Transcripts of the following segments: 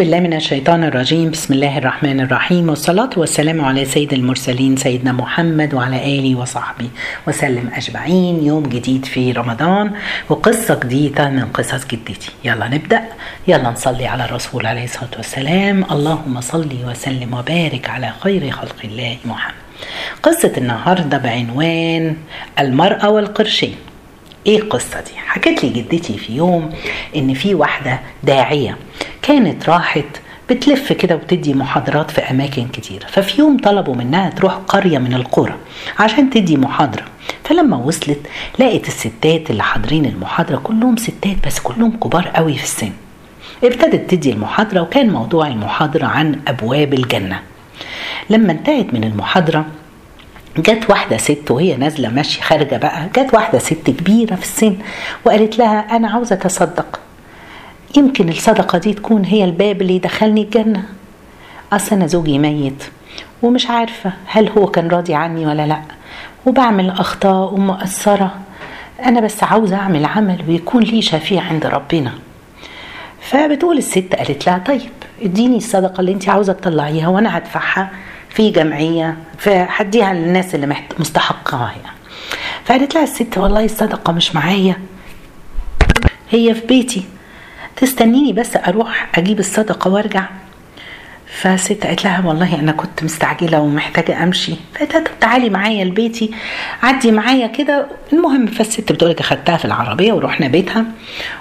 بالله من الشيطان الرجيم. بسم الله الرحمن الرحيم. والصلاة والسلام على سيد المرسلين سيدنا محمد وعلى آله وصحبه وسلم أجمعين. يوم جديد في رمضان وقصة جديدة من قصص جدتي. يلا نبدأ. يلا نصلي على الرسول عليه الصلاة والسلام. اللهم صل وسلم وبارك على خير خلق الله محمد. قصة النهاردة بعنوان المرأة والقرشين. إيه القصة دي؟ حكت لي جدتي في يوم إن في واحدة داعية كانت راحت بتلف كده وتدي محاضرات في أماكن كتيرة. ففي يوم طلبوا منها تروح قرية من القرى عشان تدي محاضرة. فلما وصلت لقت الستات اللي حاضرين المحاضرة كلهم ستات بس كلهم كبار قوي في السن. ابتدت تدي المحاضرة وكان موضوع المحاضرة عن أبواب الجنة. لما انتهت من المحاضرة جت واحدة ست وهي نازلة ماشية خارجة بقى جت واحدة ست كبيرة في السن وقالت لها أنا عاوزة أتصدق. يمكن الصدقة دي تكون هي الباب اللي يدخلني الجنة. أصل أنا زوجي ميت ومش عارفة هل هو كان راضي عني ولا لأ. وبعمل أخطاء ومقصرة. أنا بس عاوزة أعمل عمل ويكون لي شفيع عند ربنا. فبتقول الست قالت لها طيب اديني الصدقة اللي انت عاوزة تطلعيها وأنا هدفعها في جمعية فهديها للناس اللي مستحقاها يعني فقالت لها الست والله الصدقة مش معايا هي في بيتي. تستنيني بس أروح أجيب الصدقة وأرجع؟ فست قالت لها والله أنا كنت مستعجلة ومحتاجة أمشي. فقالت لها تعالي معايا لبيتي عدي معايا كده. المهم فالست بتقول لك أخدتها في العربية ورحنا بيتها.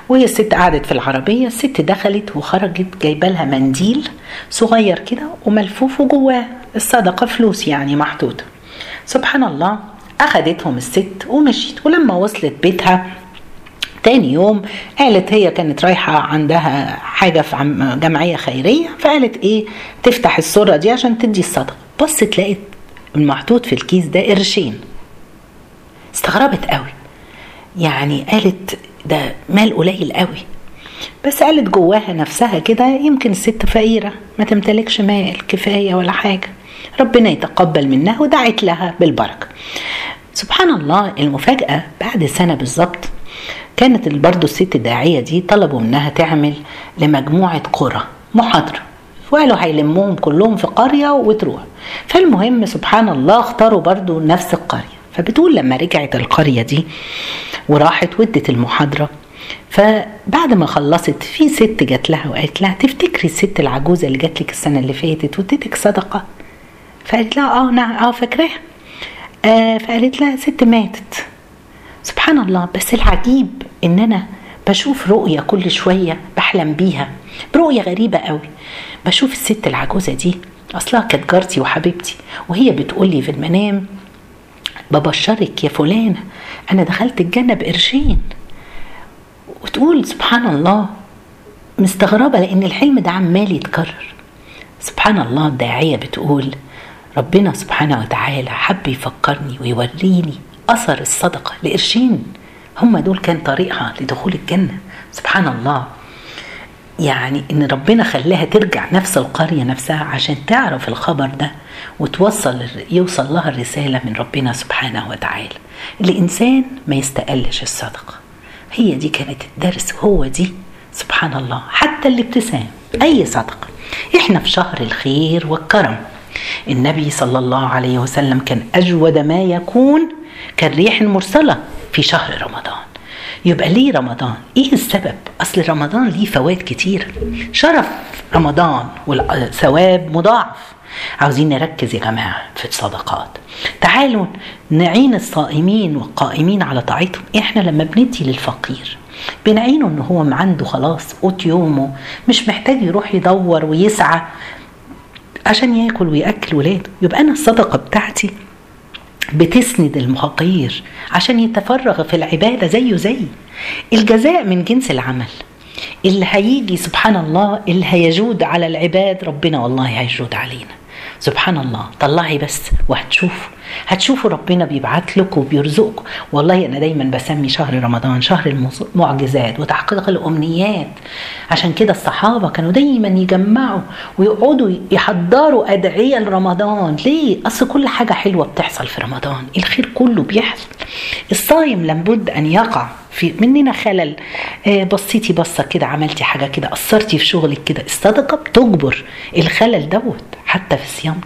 وهي الست قعدت في العربية الست دخلت وخرجت جايبة لها منديل صغير كده وملفوف وجواه. الصدقة فلوس يعني محطوطه سبحان الله أخدتهم الست ومشيت. ولما وصلت بيتها تاني يوم قالت هي كانت رايحة عندها حاجة في جمعية خيرية فقالت إيه تفتح الصورة دي عشان تدي الصدقة. بصت لقيت المحطوط في الكيس ده قرشين. استغربت قوي. يعني قالت ده مال قليل قوي. بس قالت جواها نفسها كده يمكن الست فقيرة ما تمتلكش مال كفاية ولا حاجة. ربنا يتقبل منها ودعت لها بالبركة. سبحان الله المفاجأة بعد سنة بالظبط كانت برضه الست الداعية دي طلبوا منها تعمل لمجموعة قرى محاضرة. وقالوا هيلموهم كلهم في قرية وتروح. فالمهم سبحان الله اختاروا برضه نفس القرية. فبتقول لما رجعت القرية دي وراحت ودت المحاضرة فبعد ما خلصت في ست جات لها وقالت لها تفتكري الست العجوزة اللي جات لك السنة اللي فاتت واديتك صدقة؟ فقالت لها آه نعم آه فاكراها. آه فقالت لها ست ماتت. سبحان الله بس العجيب إن أنا بشوف رؤية كل شوية بحلم بيها برؤية غريبة قوي. بشوف الست العجوزة دي أصلها كانت جارتي وحبيبتي وهي بتقول لي في المنام ببشرك يا فلانة أنا دخلت الجنة بقرشين. وتقول سبحان الله مستغربة لأن الحلم ده عمال يتكرر. سبحان الله الداعية بتقول ربنا سبحانه وتعالى حب يفكرني ويوريني أثر الصدقة لقرشين. هم دول كان طريقها لدخول الجنة. سبحان الله. يعني إن ربنا خلاها ترجع نفس القرية نفسها عشان تعرف الخبر ده وتوصل يوصل لها الرسالة من ربنا سبحانه وتعالى. الإنسان ما يستقلش الصدقة. هي دي كانت الدرس. هو دي. سبحان الله. حتى الابتسام. أي صدقة. إحنا في شهر الخير والكرم. النبي صلى الله عليه وسلم كان أجود ما يكون كالريح المرسلة في شهر رمضان. يبقى ليه رمضان؟ إيه السبب؟ أصل رمضان ليه فوائد كتير. شرف رمضان والثواب مضاعف. عاوزين نركز يا جماعة في الصدقات. تعالوا نعين الصائمين والقائمين على طاعتهم. إحنا لما بندي للفقير بنعينه إن هو عنده خلاص قوت يومه مش محتاج يروح يدور ويسعى. عشان ياكل ويأكل ولاده. يبقى أنا الصدقة بتاعتي بتسند المفقير عشان يتفرغ في العبادة زيه زي. الجزاء من جنس العمل. اللي هيجي سبحان الله اللي هيجود على العباد ربنا والله هيجود علينا. سبحان الله طلعي بس وهتشوفوا. هتشوفوا ربنا بيبعت لكم وبيرزقكم. والله أنا دايما بسمي شهر رمضان شهر المعجزات وتحقيق الأمنيات. عشان كده الصحابة كانوا دايما يجمعوا ويقعدوا يحضروا أدعية لرمضان. ليه؟ أصل كل حاجة حلوة بتحصل في رمضان. الخير كله بيحصل. الصايم لابد أن يقع. في مننا خلل. آه بصيتي بصة كده عملتي حاجة كده قصرتي في شغلك كده. الصدقة بتجبر. الخلل دوت حتى في الصيام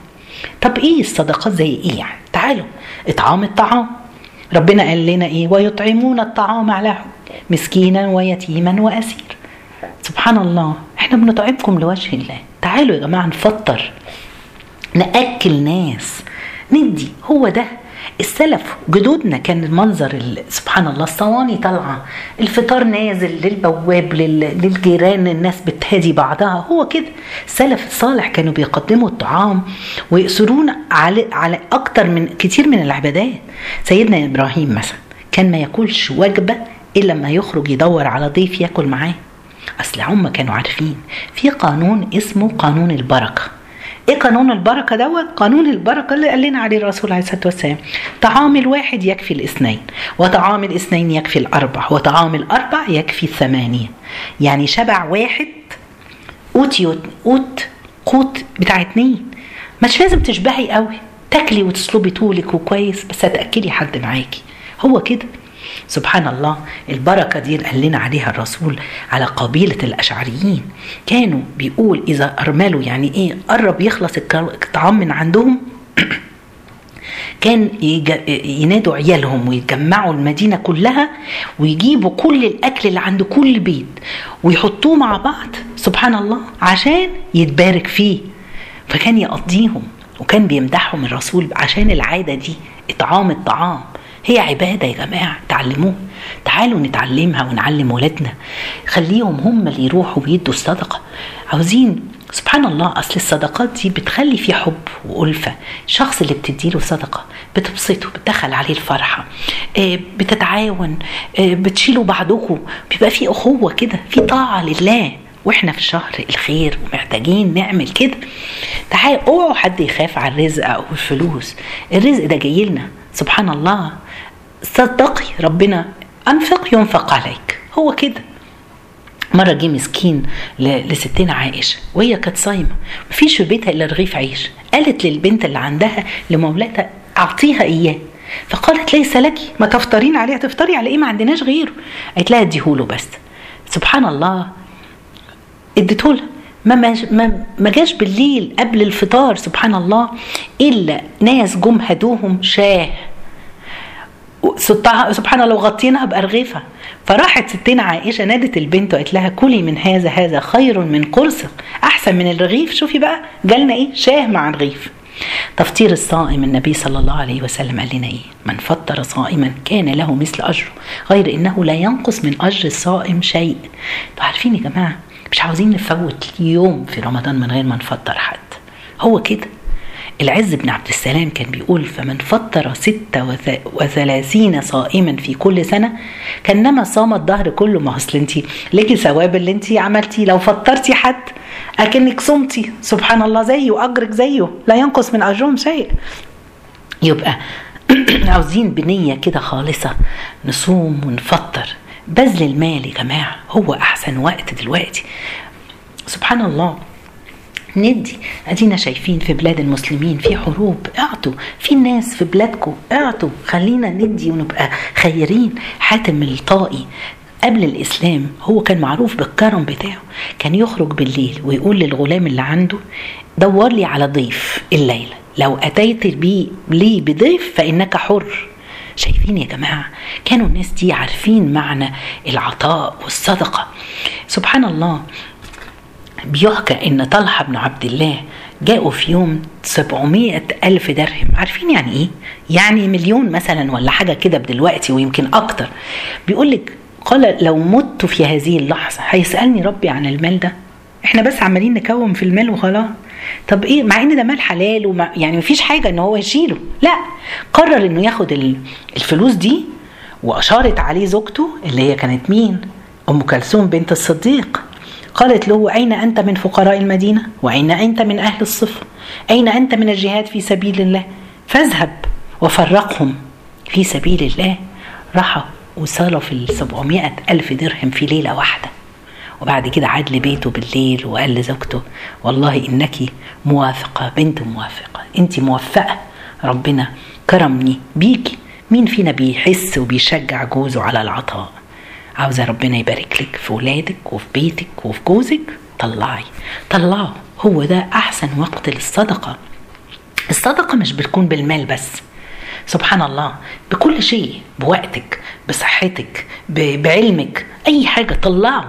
طب إيه الصدقات زي إيه يعني؟ تعالوا. إطعام الطعام. ربنا قال لنا إيه؟ ويطعمون الطعام على مسكينا ويتيما وأسير. سبحان الله. إحنا بنطعمكم لوجه الله. تعالوا يا جماعة نفطر. نأكل ناس. ندي. هو ده. السلف جدودنا كان المنظر سبحان الله الصواني طالعة الفطار نازل للبواب للجيران الناس بتهادي بعضها هو كده. السلف الصالح كانوا بيقدموا الطعام ويأثرون على على أكتر من كتير من العبادات. سيدنا إبراهيم مثلا كان ما ياكلش وجبة إلا لما يخرج يدور على ضيف ياكل معاه. أصل هم كانوا عارفين في قانون اسمه قانون البركة. إيه قانون البركة دوت؟ قانون البركة اللي قال لنا عليه الرسول عليه الصلاة والسلام. طعام الواحد يكفي الاثنين وطعام الاثنين يكفي الأربع وطعام الأربع يكفي الثمانية. يعني شبع واحد قوت قوت قوت بتاع اتنين. مش لازم تشبعي قوي تاكلي وتسلبي طولك وكويس بس هتأكلي حد معاكي. هو كده. سبحان الله البركة دي قال لنا عليها الرسول على قبيلة الأشعريين. كانوا بيقول إذا أرملوا يعني إيه قرب يخلص الطعام من عندهم كان ينادوا عيالهم ويجمعوا المدينة كلها ويجيبوا كل الأكل اللي عند كل بيت ويحطوه مع بعض سبحان الله عشان يتبارك فيه. فكان يقضيهم وكان بيمدحهم الرسول عشان العادة دي إطعام الطعام. هي عبادة يا جماعة تعلموها. تعالوا نتعلمها ونعلم ولادنا. خليهم هم اللي يروحوا ويدوا الصدقة. عاوزين سبحان الله أصل الصدقات دي بتخلي في حب وألفة. الشخص اللي بتديله صدقة بتبسطه بتدخل عليه الفرحة. بتتعاون بتشيلوا بعضكم بيبقى في أخوة كده في طاعة لله. وإحنا في شهر الخير ومحتاجين نعمل كده. تعال اوعوا حد يخاف على الرزق أو الفلوس. الرزق ده جاي لنا. سبحان الله. صدقي ربنا أنفق ينفق عليك. هو كده. مرة جه مسكين لستنا عائشة وهي كانت صايمة. مفيش في بيتها إلا رغيف عيش. قالت للبنت اللي عندها لمولاتها أعطيها إياه. فقالت ليس لك ما تفطرين عليه تفطري على إيه؟ ما عندناش غيره. قالت لها اديهوله بس. سبحان الله. اديتهولها ما ما ما جاش بالليل قبل الفطار سبحان الله إلا ناس جم هدوهم شاه. سبحان الله وغطيناها بأرغفة فراحت ستنا عائشة نادت البنت وقالت لها كلي من هذا هذا خير من قرص أحسن من الرغيف. شوفي بقى جالنا إيه؟ شاه مع رغيف تفطير الصائم النبي صلى الله عليه وسلم قال لنا إيه؟ من فطر صائما كان له مثل أجره غير إنه لا ينقص من أجر الصائم شيء. أنتوا عارفين يا جماعة مش عاوزين نفوت يوم في رمضان من غير ما نفطر حد. هو كده. العز بن عبد السلام كان بيقول فمن فطر ستة وثلاثين صائما في كل سنة كأنما صام الدهر كله ما أصل انت ليكي ثواب اللي انت عملتي لو فطرتي حد أكنك صمتي. سبحان الله زيه واجرك زيه. لا ينقص من أجرهم شيء. يبقى عاوزين بنية كده خالصة. نصوم ونفطر. بذل المال يا جماعة هو أحسن وقت دلوقتي. سبحان الله. ندي أدينا شايفين في بلاد المسلمين في حروب. اعطوا. في ناس في بلادكم. اعطوا. خلينا ندي ونبقى خيرين. حاتم الطائي قبل الإسلام هو كان معروف بالكرم بتاعه. كان يخرج بالليل ويقول للغلام اللي عنده دور لي على ضيف الليلة. لو أتيت بي لي بضيف فإنك حر. شايفين يا جماعة؟ كانوا الناس دي عارفين معنى العطاء والصدقة. سبحان الله. بيحكى إن طلحة بن عبد الله جاءوا في يوم 700 ألف درهم. عارفين يعني إيه؟ يعني مليون مثلا ولا حاجة كده دلوقتي ويمكن أكتر. بيقول لك قال لو مت في هذه اللحظة. هيسألني ربي عن المال ده. إحنا بس عمالين نكوم في المال وخلاص. طب إيه؟ مع إن ده مال حلال وما يعني مفيش حاجة إن هو يشيله. لا. قرر إنه ياخد الفلوس دي وأشارت عليه زوجته اللي هي كانت مين؟ أم كلثوم بنت الصديق. قالت له أين أنت من فقراء المدينة؟ وأين أنت من أهل الصفر؟ أين أنت من الجهاد في سبيل الله؟ فاذهب وفرقهم. في سبيل الله راحوا وصلوا في السبعمائة ألف درهم في ليلة واحدة. وبعد كده عاد لبيته بالليل وقال لزوجته والله إنك موافقة بنت موافقة أنت موفقة. ربنا كرمني بيكي مين فينا بيحس وبيشجع جوزه على العطاء؟ عاوزة ربنا يبارك لك في ولادك وفي بيتك وفي جوزك. طلعي. طلعوا هو ده أحسن وقت للصدقة. الصدقة مش بتكون بالمال بس. سبحان الله. بكل شيء. بوقتك. بصحتك. بعلمك. أي حاجة. طلعوا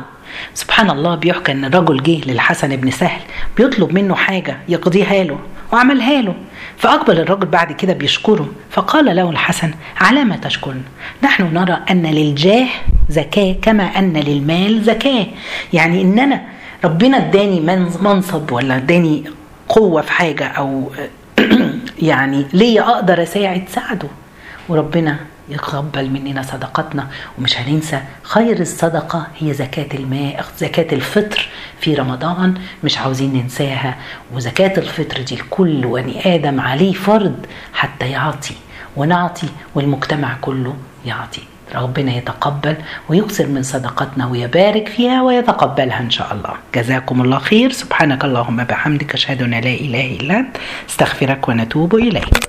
سبحان الله. بيحكى إن رجل جه للحسن بن سهل. بيطلب منه حاجة يقضيها له وعملها له. فأقبل الرجل بعد كده بيشكره. فقال له الحسن على ما تشكرنا نحن نرى أن للجاه زكاة كما أن للمال زكاة. يعني إن أنا ربنا اداني منصب ولا اداني قوة في حاجة أو يعني ليا أقدر أساعد ساعده. وربنا يتقبل مننا صدقتنا ومش هننسى خير الصدقة هي زكاة الماء زكاة الفطر في رمضان مش عاوزين ننساها. وزكاة الفطر دي لكل بني آدم عليه فرض حتى يعطي. ونعطي والمجتمع كله يعطي. ربنا يتقبل ويكثر من صدقتنا ويبارك فيها ويتقبلها إن شاء الله. جزاكم الله خير. سبحانك اللهم بحمدك أشهد أن لا إله إلا أنت أستغفرك ونتوب إليك.